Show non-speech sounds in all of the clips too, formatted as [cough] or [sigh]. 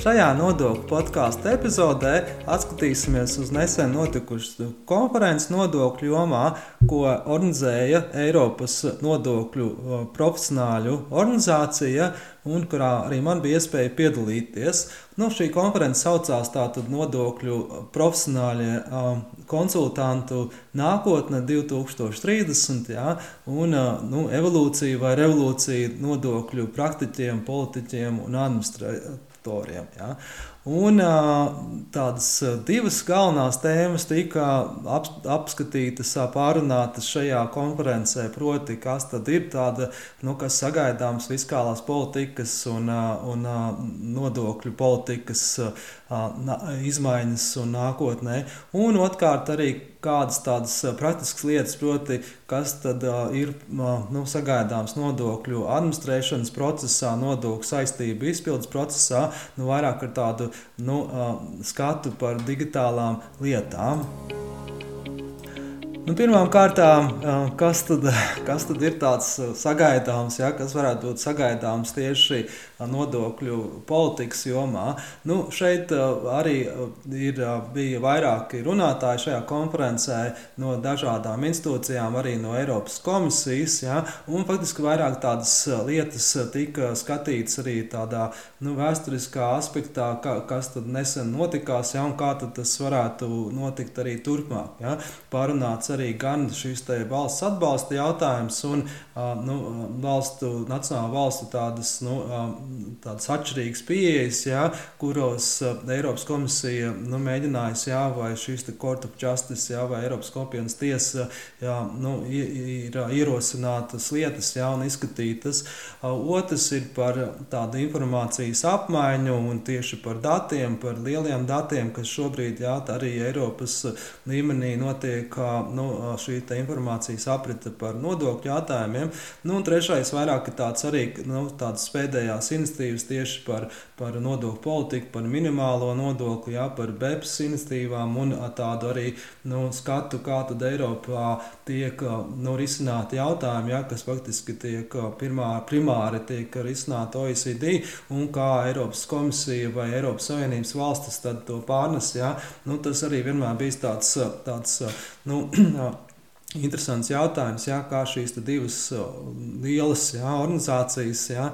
Šajā nodokļu podkāstu epizodē atskatīsimies uz nesen notikušu konferenci nodokļu jomā, ko organizēja Eiropas nodokļu profesionāļu organizācija, un kurā arī man bija iespēja piedalīties. Nu, šī konference saucās tātad nodokļu profesionāļie konsultantu nākotne 2030, jā, un nu, evolūcija vai revolūcija nodokļu praktiķiem, politiķiem un administratoriem sektoriem. Ja? Un tādas divas galvenās tēmas tika ap, apskatītas, pārunātas šajā konferencē. Proti, kas tad ir tāda, nu, kas sagaidāms fiskālās politikas un, un nodokļu politikas izmaiņas un nākotnē. Un otrkārt arī kādas tādas praktiskas lietas, proti, kas tad ir nu, sagaidāms nodokļu administrēšanas procesā, nodokļu saistību izpildes procesā, nu, vairāk ar tādu nu, skatu par digitālām lietām. Nu, Pirmkārt, kas, tad, kas tad ir tāds sagaidāms, ja, kas varētu būt sagaidāms tieši nodokļu politikas jomā? Nu, šeit arī ir, bija vairāki runātāji šajā konferencē no dažādām institūcijām, arī no Eiropas komisijas. Ja, faktiski vairāk tādas lietas tika skatītas arī tādā nu, vēsturiskā aspektā, ka, kas tad nesen notikās ja, un kā tas varētu notikt arī turpmāk. Ja. Pārunāts arī gan šīs valsts atbalsta jautājums un nu, valstu, nacionāla valstu tādas, nu, tādas atšķirīgas pieejas, jā, kuros Eiropas komisija nu, mēģinājusi, jā, vai šīs Court of Justice, jā, vai Eiropas kopienas tiesa jā, nu, ir ierosinātas lietas jā, un izskatītas. Otrs ir par tādu informācijas apmaiņu un tieši par datiem, par lieliem datiem, kas šobrīd jā, arī Eiropas līmenī notiek nu, nu, šī informācijas aprite par nodokļu jautājumiem. Nu, un trešais vairāk ir tāds arī nu, tādas pēdējās iniciatīvas tieši par, par nodokļu politiku, par minimālo nodokli, jā, par BEPS iniciatīvām un tādu arī nu, skatu, kā tad Eiropā tiek nu, risināti jautājumi, jā, kas faktiski tiek pirmā, primāri tiek risināti OECD un kā Eiropas komisija vai Eiropas Savienības valstis to pārnes. Jā. Nu, tas arī vienmēr bijis tāds, tāds nu, [clears throat] Interesants jautājums, jā, kā šīs divas lielas jā, organizācijas jā,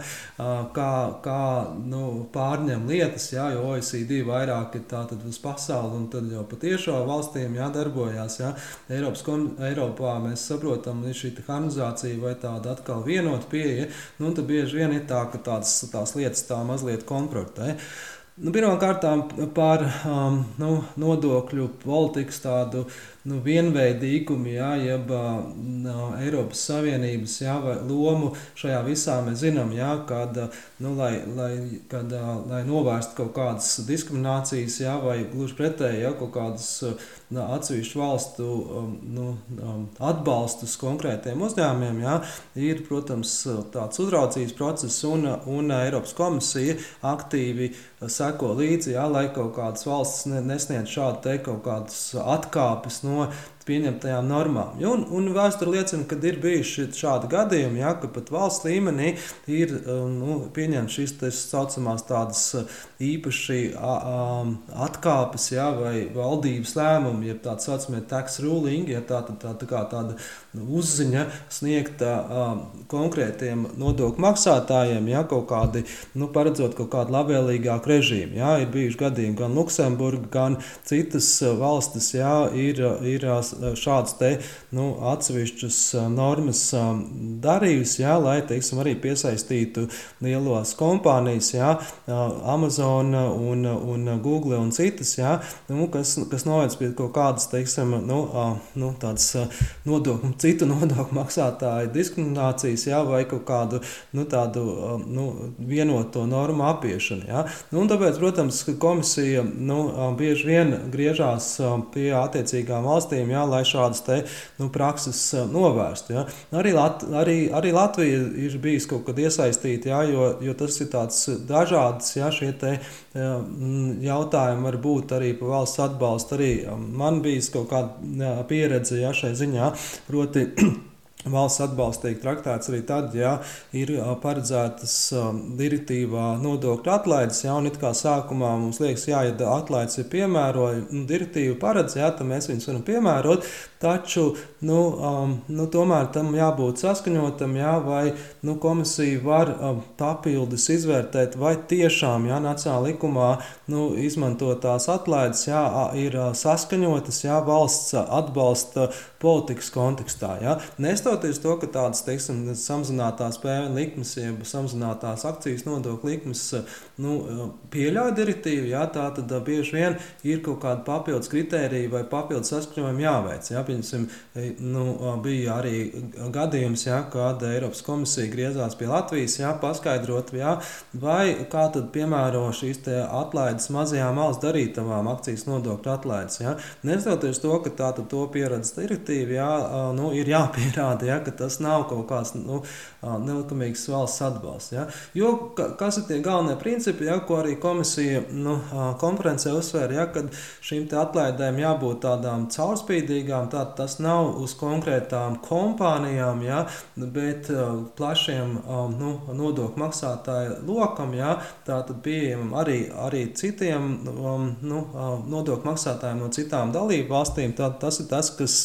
kā, kā, nu, pārņem lietas, jā, jo OECD vairāk ir tātad uz pasauli un tad jau patiešām valstīm jādarbojās. Jā. Eiropas, Eiropā mēs saprotam, ir šī harmonizācija vai tāda atkal vienota pieeja, nu, tad bieži vien ir tā, ka tādas, tās lietas tā mazliet konfrontē. Nu, Pirmkārt, par um, nu, nodokļu politikas tādu nu, vienveidīgumu, jā, jeb uh, Eiropas Savienības jā, lomu šajā visā mēs zinām, jā, kad, nu, lai, lai, kad, lai novērstu kaut kādas diskriminācijas, jā, vai gluži pretēji jā, kaut kādas atsevišķu valstu nu, atbalstus konkrētiem uzņēmumiem, jā, ir, protams, tāds uzraudzības process un, un Eiropas komisija aktīvi seko līdzi, jā, lai kaut kādas valsts nesniedz šādu te kaut kādas atkāpes no no pieņemtajām normām. Un, un vēsture liecina, ka ir bijuši šādi gadījumi, ja, ka pat valsts līmenī ir um, nu, pieņemts šīs tā saucamās tādas uh, īpaši atkāpes ja, vai valdības lēmumi, ja tāda saucamie tax ruling, ja tā, tā, tā, tā tāda uzziņa sniegta konkrētiem nodokļu maksātājiem, ja kaut kādi, nu, paredzot kaut kādu labvēlīgāku režīmu. Ja, ir bijuši gadījumi gan Luksemburga, gan citas uh, valstis, ja, ir, ir šādas te, nu, atsevišķas normas darījusi, jā, lai teiksim, arī piesaistītu lielos kompānijas, jā, Amazon un, un Google un citas, jā, nu, kas, kas novēc pie kaut kādas teiksim, nu, nu, nodokļu, citu [laughs] nodokļu maksātāju diskriminācijas jā, vai kaut kādu nu, tādu nu, vienoto normu apiešanu. Jā. Nu, tāpēc, protams, komisija nu, bieži vien griežās pie attiecīgām valstīm, jā, lai šādas te, nu, prakses novērstu. Jā. Arī, Lat arī, arī Latvija ir bijusi kaut kad iesaistīta, jā, jo, jo tas ir tāds dažāds jā, šie te, jautājumi var būt arī par valsts atbalstu. Arī man bija kaut kāda pieredze jā, šai ziņā, proti [clears throat] Valsts atbalsts tiek traktēts arī tad, ja ir paredzētas direktīvā nodokļu atlaides. Ja, un it kā sākumā mums liekas, jā, ja atlaides ir piemērojama, nu, direktīva paredz, ja, tad mēs viņus varam piemērot. Taču nu, um, nu, tomēr tam jābūt saskaņotam, jā, vai nu, komisija var um, papildus izvērtēt, vai tiešām jā, nacionālā likumā nu, izmantotās atlaides jā, ir saskaņotas jā, valsts atbalsta politikas kontekstā. Jā. Nestoties to, ka tādas teiksim, samazinātās PVN likmes, jeb samazinātās akcijas nodokļu likmes nu, pieļauj direktīvu, jā, tā tad bieži vien ir kaut kāda papildus kritērija vai papildus saskaņojumi jāveic. Jā pieņemsim, e, nu, bija arī gadījums, ja, kad Eiropas komisija griezās pie Latvijas, ja, paskaidrot, ja, vai kā tad piemēro šīs atlaides mazajām valsts darītavām akcijas nodokļu atlaides. Ja. Neskatoties to, ka tā to pieredze direktīva ja, nu, ir jāpierāda, ja, ka tas nav kaut kāds nu, nelikumīgs valsts atbalsts. Ja. Jo kas ir tie galvenie principi, ja, ko arī komisija nu, konferencē uzsvēra, ja, kad šīm atlaidēm jābūt tādām caurspīdīgām, tā tas nav uz konkrētām kompānijām, ja, bet uh, plašiem nu, nodokļu maksātāju lokam. Ja, tā tad pieejamam arī, arī citiem um, nu, nodokļu maksātājiem no citām dalību valstīm. Tā, tas ir tas, kas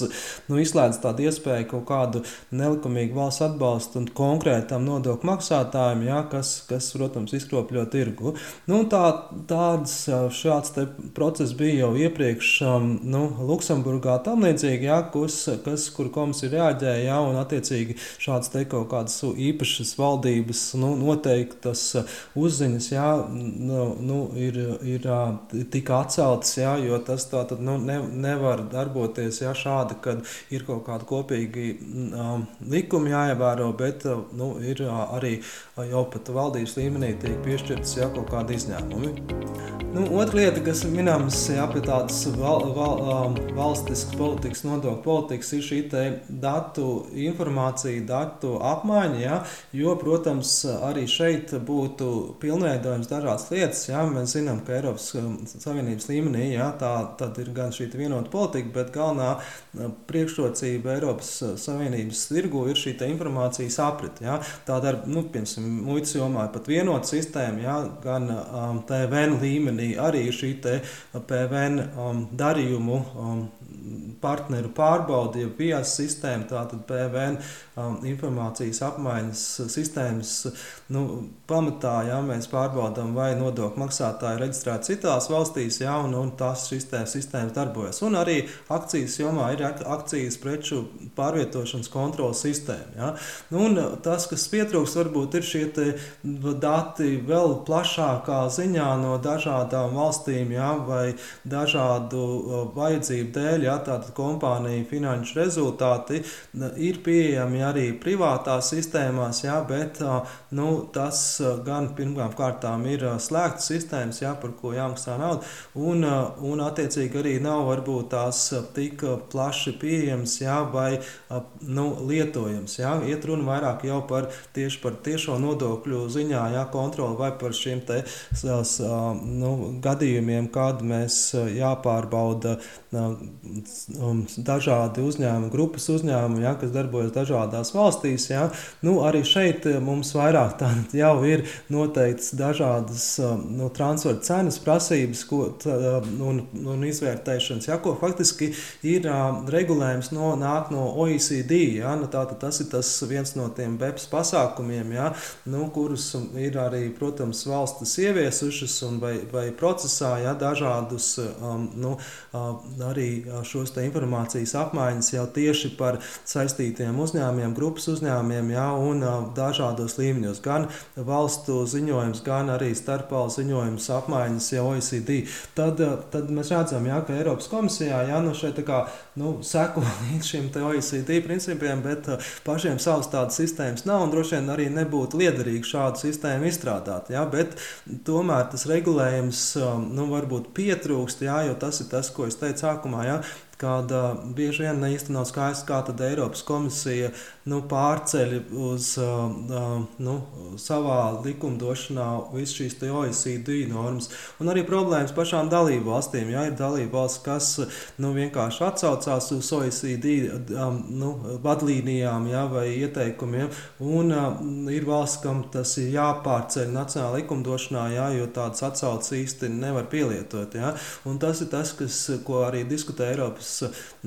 nu, izslēdz tādu iespēju kaut kādu nelikumīgu valsts atbalstu un konkrētam nodokļu maksātājiem, ja, kas, kas, protams, izkropļo tirgu. Nu, tā, tāds šāds process bija jau iepriekš nu, Luksemburgā tam līdzīgi ja, kas, kas, kur komisija reaģēja, ja, un attiecīgi šāds te kaut kādas īpašas valdības nu, noteiktas uzziņas ja, nu, nu, ir, ir tika atceltas, ja, jo tas tā tad nu, ne, nevar darboties ja, šādi, kad ir kaut kādi kopīgi um, likumi jāievēro, bet nu, ir arī jau pat valdības līmenī tiek piešķirtas ja, kaut kādi izņēmumi. Nu, otra lieta, kas ir minams ja, pie tādas val, val, valstiskas politikas nodokļu politikas ir šī datu informācija, datu apmaiņa. Ja? Jo, protams, arī šeit būtu pilnveidojams dažādas lietas. Ja? Mēs zinām, ka Eiropas Savienības līmenī ja, tā ir gan šī vienota politika, bet galvenā priekšrocība Eiropas Savienības tirgu ir šī informācijas aprite. Ja? Tāda ir, nu, piemēram, muitas jomā pat vienota sistēma, ja? gan um, TVN līmenī arī ir šī PVN um, darījumu um, partneru pārbaudi, ja PIAS sistēma, tātad PVN informācijas apmaiņas sistēmas nu, pamatā, ja mēs pārbaudām, vai nodokļu maksātāji reģistrēti citās valstīs, ja, un, un tās sistēmas, darbojas. Un arī akcijas jomā ir akcijas preču pārvietošanas kontrolas sistēma. Ja. Nu, un tas, kas pietrūks, varbūt ir šie dati vēl plašākā ziņā no dažādām valstīm, ja, vai dažādu uh, vajadzību dēļ. Ja, tātad kompāniju finanšu rezultāti ir pieejami arī privātās sistēmās, jā, bet nu, tas gan pirmām kārtām ir slēgtas sistēmas, jā, par ko jāmaksā nauda, un, un attiecīgi arī nav varbūt tās tik plaši pieejamas jā, vai nu, lietojams. Jā. Iet runa vairāk jau par tieši par tiešo nodokļu ziņā, jā, kontroli vai par šiem te nu, gadījumiem, kad mēs jāpārbauda um, dažādi uzņēmumi, grupas uzņēmumi, ja, kas darbojas dažādās valstīs. Ja. Nu, arī šeit eh, mums vairāk tādas [laughs] jau ir noteikts dažādas um, no transferu cenas prasības ko, tā, un, un izvērtēšanas, ja, ko faktiski ir um, regulējums no, nāk no OECD. Ja. Nu, tātad tas ir tas viens no tiem BEPS pasākumiem, ja, nu, kurus ir arī, protams, valstis ieviesušas un vai, vai procesā ja, dažādus um, nu, arī šos informācijas apmaiņas jau tieši par saistītiem uzņēmumiem, grupas uzņēmumiem, jā, un dažādos līmeņos, gan valstu ziņojums, gan arī starpvalstu ziņojums apmaiņas jau OECD. Tad, tad mēs redzam, jā, ka Eiropas komisijā jā, nu šeit kā, nu, seko [laughs] līdz šim OECD principiem, bet pašiem savas tādas sistēmas nav un droši vien arī nebūtu liederīgi šādu sistēmu izstrādāt. Jā, bet tomēr tas regulējums nu, varbūt pietrūkst, jā, jo tas ir tas, ko es teicu sākumā. Jā, kad uh, bieži vien īstenībā nav skaidrs, kā tad Eiropas komisija nu, pārceļ uz uh, nu, savā likumdošanā visas šīs OECD normas. Un arī problēmas pašām dalību valstīm. Ja ir dalību valsts, kas nu, vienkārši atsaucās uz OECD um, nu, vadlīnijām ja, vai ieteikumiem, un uh, ir valsts, kam tas ir jāpārceļ nacionālā likumdošanā, ja, jo tādas atsauces īsti nevar pielietot. Ja. Un tas ir tas, kas, ko arī diskutē Eiropas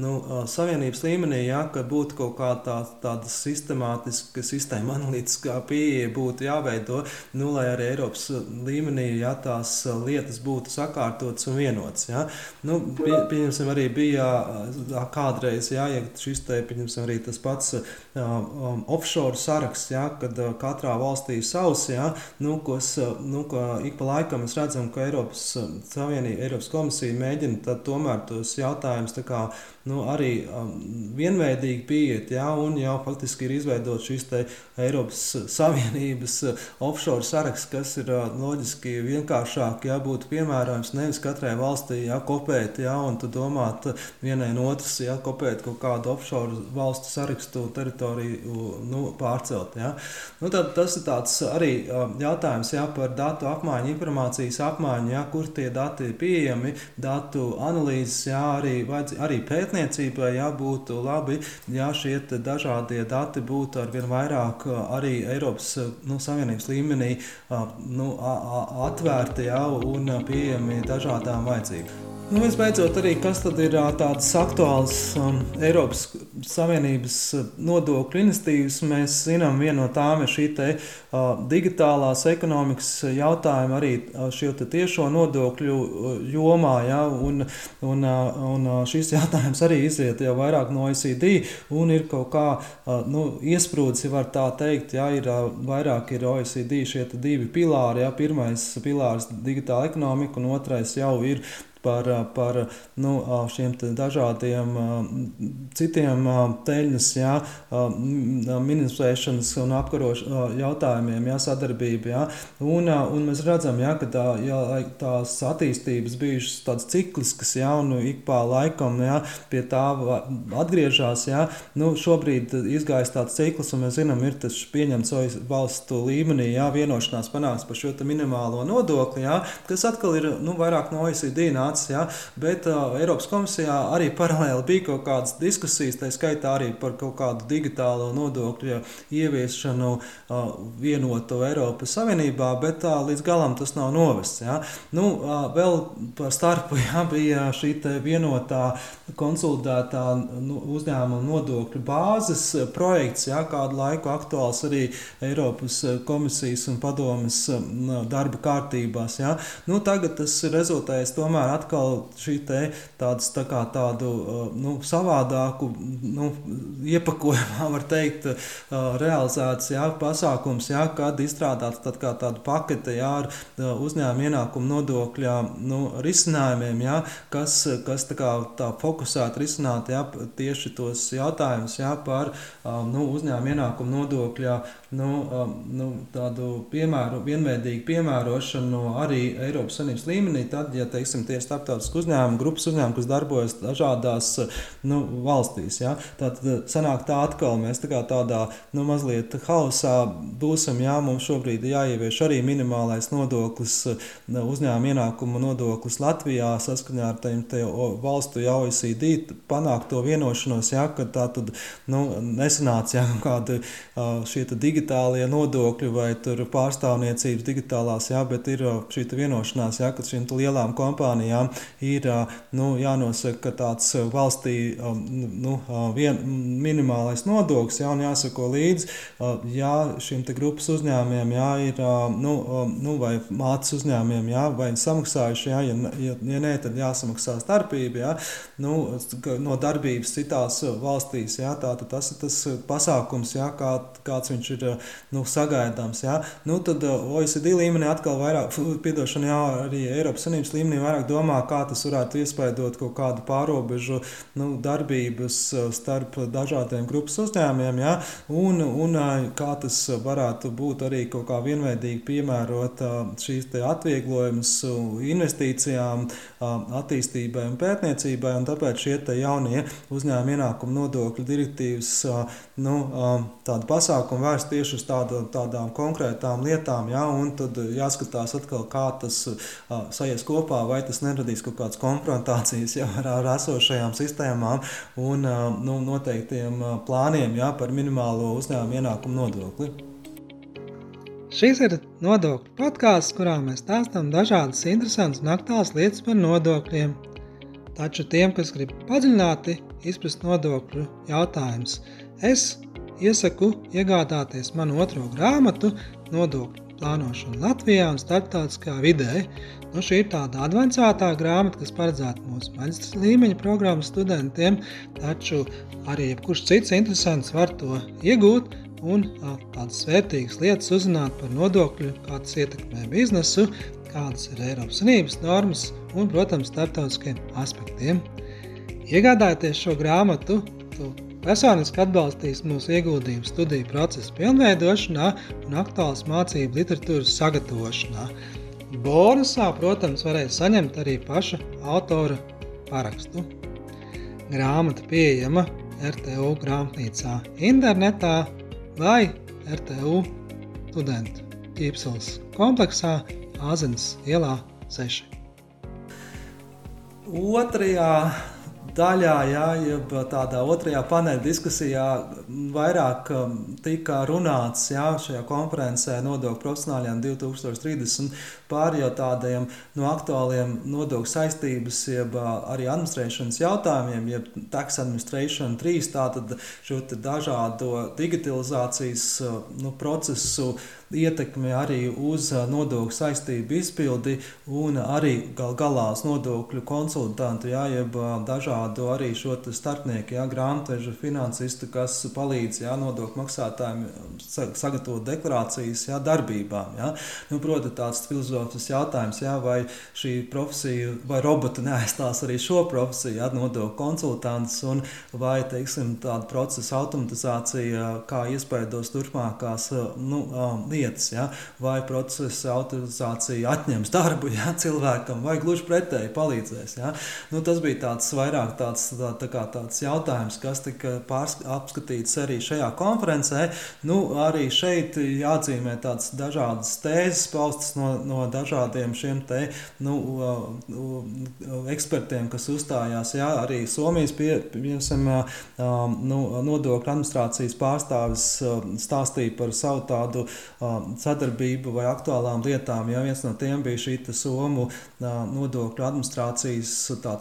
nu, Savienības līmenī, ja, ka būtu kaut kā tā, tāda sistemātiska, sistēma analītiskā pieeja būtu jāveido, nu, lai arī Eiropas līmenī ja, tās lietas būtu sakārtotas un vienotas. Ja. Nu, pie, pieņemsim, arī bija kādreiz, ja, ja šis te, pieņemsim, arī tas pats um, offshore saraksts, ja, kad uh, katrā valstī ir savs, ja, nu, kas, nu, ko ik pa laikam mēs redzam, ka Eiropas Savienība, Eiropas komisija mēģina tomēr tos jautājumus kā nu, arī um, vienveidīgi pieiet, ja, un jau faktiski ir izveidots šis Eiropas Savienības uh, offshore saraksts, kas ir uh, loģiski vienkāršāk, ja būtu piemērojams nevis katrai valstī ja, kopēt, ja, un domāt uh, vienai no otras, ja kopēt kaut kādu offshore valstu sarakstu teritoriju nu, pārcelt. Ja. Nu, tad, tas ir tāds arī um, jautājums ja, par datu apmaiņu, informācijas apmaiņu, ja, kur tie dati ir pieejami, datu analīzes, ja, arī arī pētniecībai jābūt labi, ja šie dažādie dati būtu ar vien vairāk arī Eiropas nu, Savienības līmenī nu, atvērti ja, un pieejami dažādām vajadzībām. Nu, visbeidzot, arī kas ir tādas aktuālas um, Eiropas Savienības nodokļu iniciatīvas? Mēs zinām, viena no tām ir šī te, uh, digitālās ekonomikas jautājuma, arī šo tiešo nodokļu jomā. Ja, un, un, un šis jautājums arī iziet jau vairāk no OECD un ir kaut kā uh, nu, iesprūdis, var tā teikt. Ja, ir uh, vairāk ir OECD šie divi pilāri. Ja, pirmais pilārs - digitāla ekonomika, un otrais jau ir par, par nu, šiem dažādiem citiem teļņas, jā, minimizēšanas un apkarošanas jautājumiem, jā, sadarbība. Jā. Un, un mēs redzam, jā, ka tā, jā, tās attīstības bijušas tādas cikliskas, jā, un ik pa laikam jā, pie tā atgriežas. Jā. Nu, šobrīd izgājis tāds cikls, un mēs zinām, ir tas pieņemts valstu līmenī, jā, vienošanās panāks par šo minimālo nodokli, jā, kas atkal ir nu, vairāk no OECD nācis nācis. Ja? Bet uh, Eiropas komisijā arī paralēli bija kaut kādas diskusijas, tā skaitā arī par kaut kādu digitālo nodokļu ieviešanu uh, vienotu Eiropas Savienībā, bet uh, līdz galam tas nav novests. Ja? Nu, uh, vēl par starpu [laughs] ja, bija šī vienotā konsolidētā nu, uzņēmuma nodokļu bāzes projekts, ja, kādu laiku aktuāls arī Eiropas komisijas un padomas darba kārtībās. Ja. Nu, tagad tas ir rezultējis tomēr atkal šī tāds, tā kā tādu uh, nu, savādāku nu, iepakojumā, var teikt, uh, realizēts jā, pasākums, jā, kad izstrādāts tad kā tādu paketi jā, ar uh, uzņēmuma ienākumu nodokļa nu, risinājumiem, jā, kas, kas tā kā tā fokusēt risināt jā, tieši tos jautājumus jā, par nu, uzņēmuma ienākumu nodokļa nu, nu, tādu piemēru, vienveidīgu piemērošanu arī Eiropas Savienības līmenī, tad, ja teiksim, tieši starptautisku uzņēmumu, grupas uzņēmumu, kas darbojas dažādās nu, valstīs. Ja? Tad sanāk tā atkal mēs tā tādā nu, mazliet hausā būsim. Jā, mums šobrīd ir jāievieš arī minimālais nodoklis, uzņēmuma ienākumu nodoklis Latvijā saskaņā ar tiem valstu jau OECD panākt to vienošanos, ja, ka tā tad nu, nesanāca ja, kāda šie digitālie nodokļi vai pārstāvniecības digitālās, ja, bet ir šī vienošanās, ja, ka šīm lielām kompānijām jā, ir nu, jānosaka, ka tāds valstī nu, vien, minimālais nodoklis, jā, un jāsako līdzi, šim te grupas uzņēmumiem, jā, ir, nu, nu, vai mātes uzņēmumiem, jā, vai samaksājuši, jā, ja, ja, ja nē, tad jāsamaksā starpība, jā, nu, no darbības citās valstīs, jā, tā, tas ir tas pasākums, jā, kā, kāds viņš ir nu, sagaidāms, jā. Nu, tad OECD līmenī atkal vairāk, piedošana, jā, arī Eiropas Savienības līmenī vairāk domā, kā tas varētu iespaidot kaut kādu pārobežu nu, darbības starp dažādiem grupas uzņēmumiem, jā, un, un kā tas varētu būt arī kaut kā vienveidīgi piemērot šīs atvieglojumus investīcijām, attīstībai un pētniecībai, un tāpēc šie jaunie uzņēmuma ienākuma nodokļu direktīvas nu, tādu pasākumu vērst tieši uz tādu, tādām konkrētām lietām, ja, tad jāskatās atkal, kā tas sajies kopā, vai tas neradīs kaut kādas konfrontācijas ja, ar, ar esošajām sistēmām un nu, noteiktiem plāniem ja, par minimālo uzņēmumu ienākumu nodokli. Šis ir nodokļu podkāsts, kurā mēs stāstām dažādas interesantas un aktuālas lietas par nodokļiem. Taču tiem, kas grib padziļināti izprast nodokļu jautājumus, es iesaku iegādāties manu otro grāmatu Nodokļu plānošana Latvijā un starptautiskā vidē. Nu, šī ir tāda avansētā grāmata, kas paredzēta mūsu maģistra līmeņa programmas studentiem, taču arī jebkurš cits interesants var to iegūt un tādas vērtīgas lietas uzzināt par nodokļu, kā tas ietekmē biznesu, kādas ir Eiropas Savienības normas un, protams, starptautiskiem aspektiem. Iegādājoties šo grāmatu, tu personiski atbalstīs mūsu ieguldījumu studiju procesa pilnveidošanā un aktuālas mācību literatūras sagatavošanā. Bonusā, protams, varēs saņemt arī paša autora parakstu. Grāmata pieejama RTU grāmatnīcā internetā vai RTU studentu ķīpsels kompleksā Āzenes ielā 6. Otrajā daļā, jā, jeb tādā otrajā paneļa diskusijā, vairāk um, tika runāts jā, šajā konferencē nodokļu profesionāļiem 2030 par jau tādiem no aktuāliem nodokļu saistības, jeb arī administrēšanas jautājumiem, jeb tax administration 3, tātad šo dažādo digitalizācijas nu, procesu ietekmi arī uz nodokļu saistību izpildi un arī gal galā uz nodokļu konsultantu, jā, jeb dažādu arī šo starpnieku, jā, grāmatvežu finansistu, kas palīdz jā, nodokļu maksātājiem sagatavot deklarācijas jā, darbībām. Jā. Nu, proti, tāds filozofisks jautājums, jā, vai šī profesija vai robota neaizstās arī šo profesiju, jā, nodokļu konsultants, un vai teiksim, tāda procesa automatizācija kā iespējos turpmākās nu, lietas, ja? vai procesa autorizācija atņems darbu ja? [laughs] cilvēkam, vai gluži pretēji palīdzēs. Ja? Nu, tas bija tāds vairāk tāds, tā, tā kā, tāds jautājums, kas tika apskatīts arī šajā konferencē. Nu, arī šeit jāatzīmē tādas dažādas tēzes paustas no, no dažādiem šiem te, nu, ekspertiem, kas uzstājās. Ja? Arī Somijas pie, piemēram, nu, nodokļu administrācijas pārstāvis stāstīja par savu tādu sadarbību vai aktuālām lietām. Ja viens no tiem bija šī Somu nodokļu administrācijas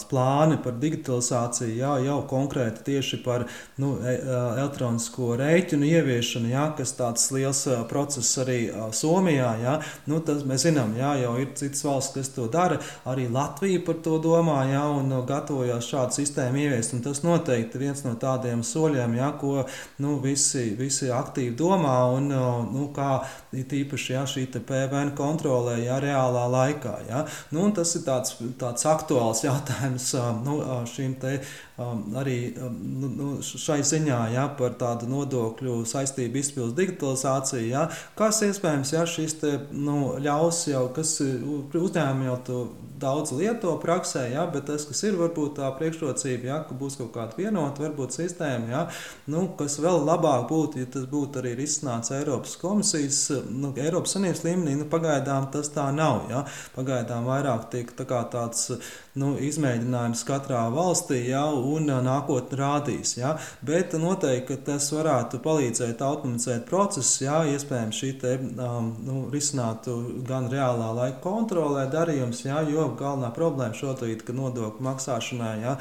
plāni par digitalizāciju, jā, jau konkrēti tieši par nu, e, elektronisko rēķinu ieviešanu, jā, kas tāds liels process arī Somijā. Jā. Nu, tas mēs zinām, jā, jau ir citas valsts, kas to dara. Arī Latvija par to domā jā, un gatavojas šādu sistēmu ieviest. Tas noteikti viens no tādiem soļiem, jā, ko nu, visi, visi aktīvi domā un nu, kā it īpaši ja, šī PVN kontrolē ja, reālā laikā. Ja. Nu, tas ir tāds, tāds aktuāls jautājums [laughs] nu, šīm te Um, arī um, nu, nu, šai ziņā ja, par tādu nodokļu saistību izpildus digitalizāciju, ja, kas iespējams ja, šis te, nu, ļaus jau, kas uzņēmumi jau to daudz lieto praksē, ja, bet tas, kas ir varbūt tā priekšrocība, ja, ka būs kaut kāda vienota varbūt sistēma, ja, nu, kas vēl labāk būtu, ja tas būtu arī risināts Eiropas komisijas, nu, Eiropas Savienības līmenī, nu, pagaidām tas tā nav, ja, pagaidām vairāk tiek tā kā tāds nu, izmēģinājums katrā valstī, ja, un nākotnē rādīs. Ja. Bet noteikti tas varētu palīdzēt automatizēt procesus, ja iespējams šī te, um, nu, risinātu gan reālā laika kontrolē darījums, ja, jo galvenā problēma šobrīd, ka nodokļu maksāšanai, ja,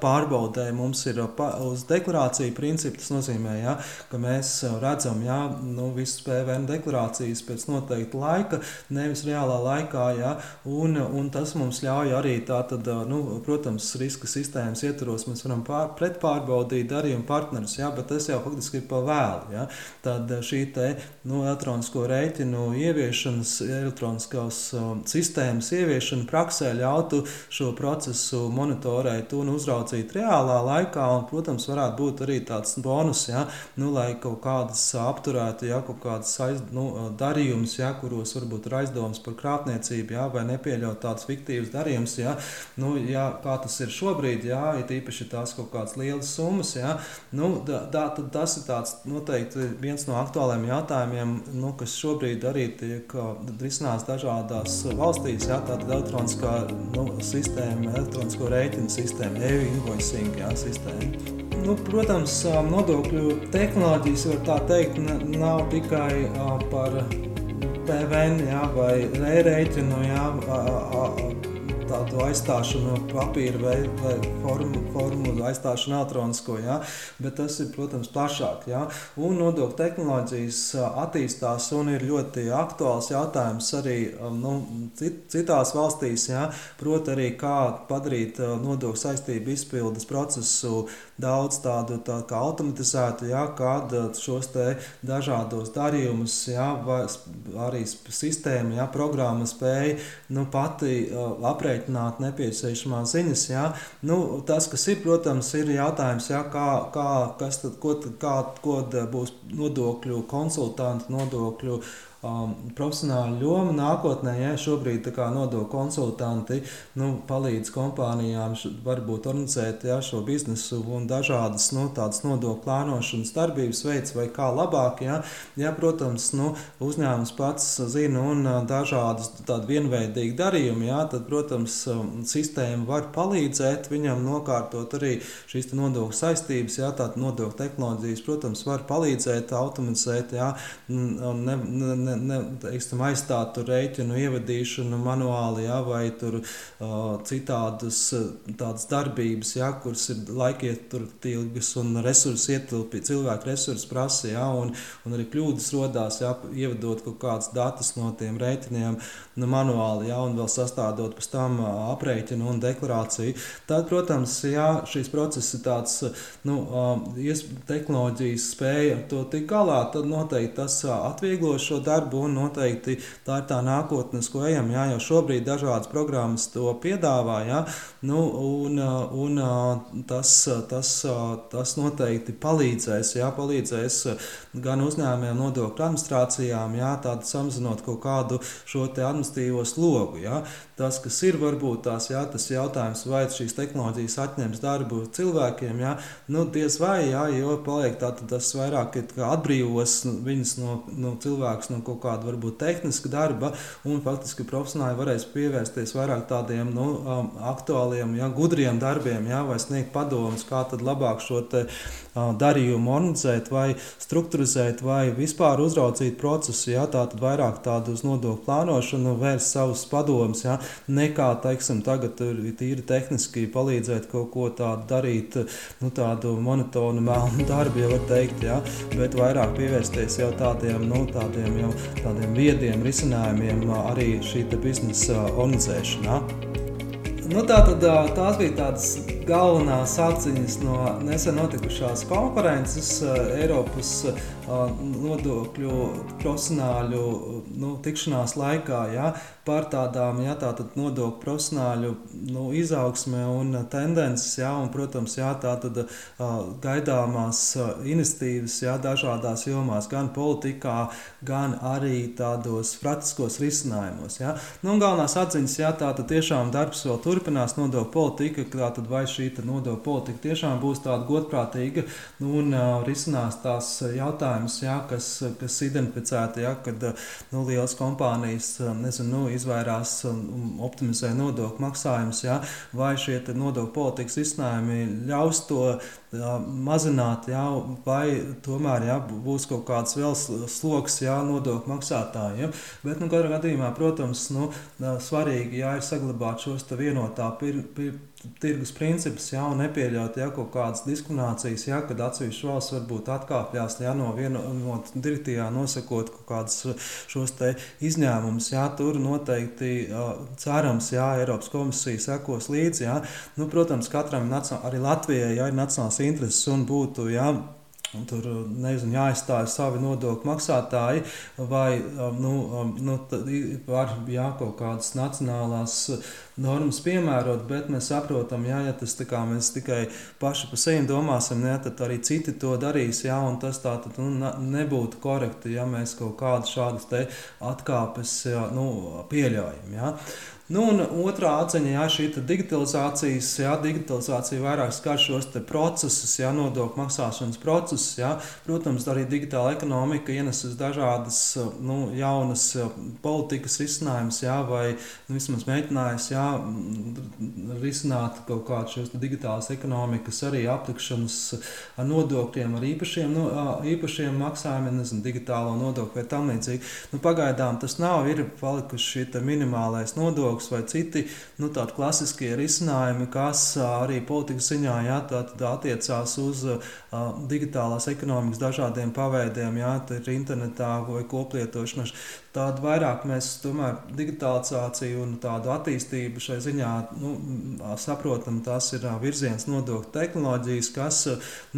pārbaudē mums ir pa, uz deklarāciju principu. Tas nozīmē, ja, ka mēs redzam ja, nu, visas PVN deklarācijas pēc noteikta laika, nevis reālā laikā. Ja, un, un tas mums ļauj arī tātad, nu, protams, riska sistēmas ietvaros mēs varam pār, pretpārbaudīt darījumu partnerus, ja, bet tas jau faktiski ir pa vēlu. Ja. Tad šī te, nu, elektronisko rēķinu ieviešanas, elektroniskās um, sistēmas ieviešana praksē ļautu šo procesu monitorēt un uzraudzīt reālā laikā. Un, protams, varētu būt arī tāds bonus, ja, nu, lai kaut kādas apturētu, ja kaut kādas aiz, nu, darījumus, ja, kuros varbūt ir aizdomas par krāpniecību, ja, vai nepieļaut tādus fiktīvus darījumus. Ja, nu, ja, kā tas ir šobrīd, ja, ir īpaši tās kaut kādas lielas summas, ja, nu, da, da, tas ir tāds, noteikti viens no aktuāliem jautājumiem, nu, kas šobrīd arī tiek risināts dažādās valstīs. Ja, tāda elektroniskā nu, sistēma, elektronisko rēķinu sistēma, e-invoicing ja, sistēma. Nu, protams, nodokļu tehnoloģijas var tā teikt, nav tikai par PVN ja, vai rēķinu. Ja, tādu aizstāšanu papīra vai, vai formu, formu aizstāšanu elektronisko. Ja? Bet tas ir, protams, plašāk. Ja? Un nodokļu tehnoloģijas attīstās un ir ļoti aktuāls jautājums arī nu, citās valstīs. Ja? Proti, arī kā padarīt nodokļu saistību izpildes procesu daudz tādu tā kā automatizētu, ja? kad šos dažādos darījumus, ja? arī sistēma, ja? programma spēja nu, pati aprēķināt aprēķināt nepieciešamās ziņas. Jā. Nu, tas, kas ir, protams, ir jautājums, jā, kā, kā, kas tad, ko, kā, ko būs nodokļu konsultanti, nodokļu um, profesionāla loma nākotnē. Ja šobrīd nodokļu konsultanti nu, palīdz kompānijām varbūt organizēt ja, šo biznesu un dažādas nu, nodokļu plānošanas darbības veids vai kā labāk. Ja, ja protams, nu, uzņēmums pats zina un dažādas tādi vienveidīgi darījumi, ja, tad, protams, sistēma var palīdzēt viņam nokārtot arī šīs nodokļu saistības. Ja, Tātad nodokļu tehnoloģijas, protams, var palīdzēt automatizēt ja, ne, ne, ne, ne, teiksim, aizstāt rēķinu ievadīšanu manuāli, ja, vai tur, uh, citādas tādas darbības, ja, kuras ir laikietilpīgas un resursi ietilpīgi, cilvēku resursi prasa, ja, un, un arī kļūdas rodās, ja, ievadot kaut kādas datus no tiem rēķiniem nu, manuāli, ja, un vēl sastādot pēc tam aprēķinu un deklarāciju. Tad, protams, ja šīs process ir tāds, nu, tehnoloģijas spēja to tik galā, tad noteikti tas atvieglo šo darbu darbu, un noteikti tā ir tā nākotne, ko ejam. Jā, jo šobrīd dažādas programmas to piedāvā, jā, nu, un, un tas, tas, tas noteikti palīdzēs, jā, palīdzēs gan uzņēmējiem, nodokļu administrācijām, jā, tādu samazinot kaut kādu šo administratīvo slogu. Jā. Tas, kas ir varbūt tās, jā, tas jautājums, vai šīs tehnoloģijas atņems darbu cilvēkiem, jā, nu, diez vai, jā, jo paliek tā, tas vairāk atbrīvos viņus no, no cilvēkus no kaut kāda varbūt tehniska darba, un faktiski profesionāli varēs pievērsties vairāk tādiem nu, um, aktuāliem, jā, gudriem darbiem, jā, vai sniegt padomus, kā tad labāk šo te, uh, darījumu organizēt vai strukturizēt vai vispār uzraudzīt procesu, jā, tā tad vairāk tādu uz nodokļu plānošanu vērst savus padomus, jā, nekā, teiksim, tagad tīri tehniski palīdzēt kaut ko tādu darīt, nu, tādu monotonu melnu darbu, ja var teikt, jā, bet vairāk pievērsties jau tādiem, nu, tādiem jau tādiem viediem risinājumiem arī šī biznesa organizēšanā. Nu, tā tad, tās bija tādas galvenās atziņas no nesen notikušās konferences Eiropas nodokļu profesionāļu nu, tikšanās laikā ja, par tādām ja, tātad nodokļu profesionāļu nu, izaugsmē un tendences, ja, un, protams, ja, tātad, gaidāmās iniciatīvas ja, dažādās jomās, gan politikā, gan arī tādos praktiskos risinājumos. Ja. Nu, galvenās atziņas, ja tātad tiešām darbs vēl turpinās, nodokļu politika, tātad vai šī nodokļu politika tiešām būs tāda godprātīga un uh, risinās tās jautājumus, jā, kas, kas identificēti, jā, kad nu, lielas kompānijas nezinu, nu, izvairās un optimizē nodokļu maksājumus, jā, vai šie nodokļu politikas izcinājumi ļaus to jā, mazināt, jā, vai tomēr jā, būs kaut kāds vēl sloks nodokļu maksātājiem. Bet, nu, katrā gadījumā, protams, nu, svarīgi jā, ir saglabāt šos vienotā pir, pir, tirgus principus, ja nepieļaut ja, kaut kādas diskriminācijas, ja, kad atsevišķas valsts varbūt atkāpjas ja, no vienas no direktīvām, nosakot kaut kādus šos izņēmumus. Ja, tur noteikti cerams, ja Eiropas komisija sekos līdzi. Ja. Nu, protams, katram arī Latvijai ja, ir nacionāls intereses un būtu. Ja, Un tur nezinu, jāizstāj savi nodokļu maksātāji, vai nu, nu, var jā, kaut kādas nacionālās normas piemērot, bet mēs saprotam, jā, ja tas kā, mēs tikai paši par sevi domāsim, jā, tad arī citi to darīs. Jā, tas tā tad, nu, nebūtu korekti, ja mēs kaut kādas šādas atkāpes jā, nu, pieļaujam. Jā. Nu, un otrā atziņa, jā, šī digitalizācijas, jā, digitalizācija vairāk skar šos procesus, jā, nodokļu maksāšanas procesus. Jā. Protams, arī digitāla ekonomika ienesus dažādas nu, jaunas politikas risinājumus, jā, vai nu, vismaz mēģinājis jā, risināt kaut kādus šos digitālās ekonomikas arī aplikšanas ar nodokļiem, ar īpašiem, nu, īpašiem maksājumiem, nezinu, digitālo nodokli vai tam līdzīgi. Nu, pagaidām tas nav, ir palikuši šī minimālais nodoklis dialogs vai citi nu, tādi klasiskie risinājumi, kas arī politikas ziņā jā, tā, attiecās uz uh, digitālās ekonomikas dažādiem paveidiem, jā, tā ir internetā vai koplietošanā. Tādu vairāk mēs tomēr digitalizāciju un tādu attīstību šai ziņā nu, saprotam, tas ir virziens nodokļu tehnoloģijas, kas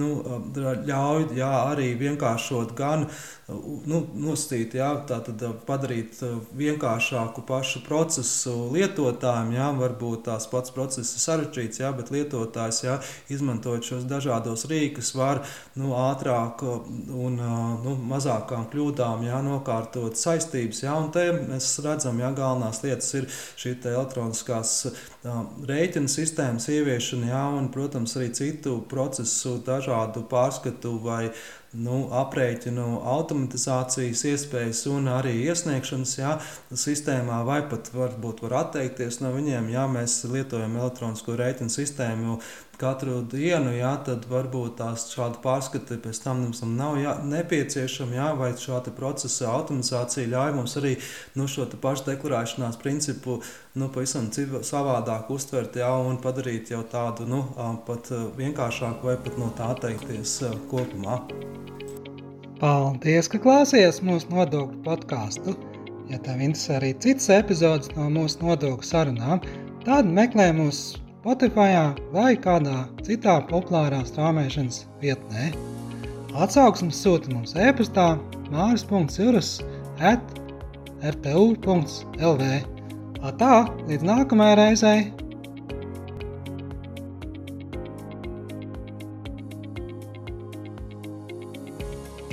nu, ļauj jā, arī vienkāršot gan nu, nosacīt, jā, tātad padarīt vienkāršāku pašu procesu lietotājiem. Jā, varbūt tās pats process ir sarežģīts, jā, bet lietotājs jā, izmantojot šos dažādos rīkus var nu, ātrāk un nu, mazākām kļūdām jā, nokārtot saistības vērtības. Ja, un te mēs redzam, ja, galvenās lietas ir šī elektroniskās uh, rēķina sistēmas ieviešana, ja, un, protams, arī citu procesu, dažādu pārskatu vai nu, aprēķinu automatizācijas iespējas un arī iesniegšanas jā, sistēmā, vai pat varbūt var atteikties no viņiem, ja mēs lietojam elektronisko rēķinu sistēmu katru dienu, jā, tad varbūt tās šāda pārskata pēc tam mums nav jā, nepieciešama, jā, vai šāda procesa automatizācija ļauj mums arī nu, šo pašu deklarēšanās principu nu, pavisam savādāk uztvert jā, un padarīt jau tādu nu, pat vienkāršāku vai pat no tā atteikties kopumā. Paldies, ka klausījāties mūsu nodokļu podkāstu. Ja tev interesē arī citas epizodes no mūsu nodokļu sarunām, tad meklē mūsu Spotify vai kādā citā populārā strāmošanas vietnē. Atsauksmes sūta mums e-pastā māris.cirus at rtu.lv. Tā, līdz nākamajai reizei!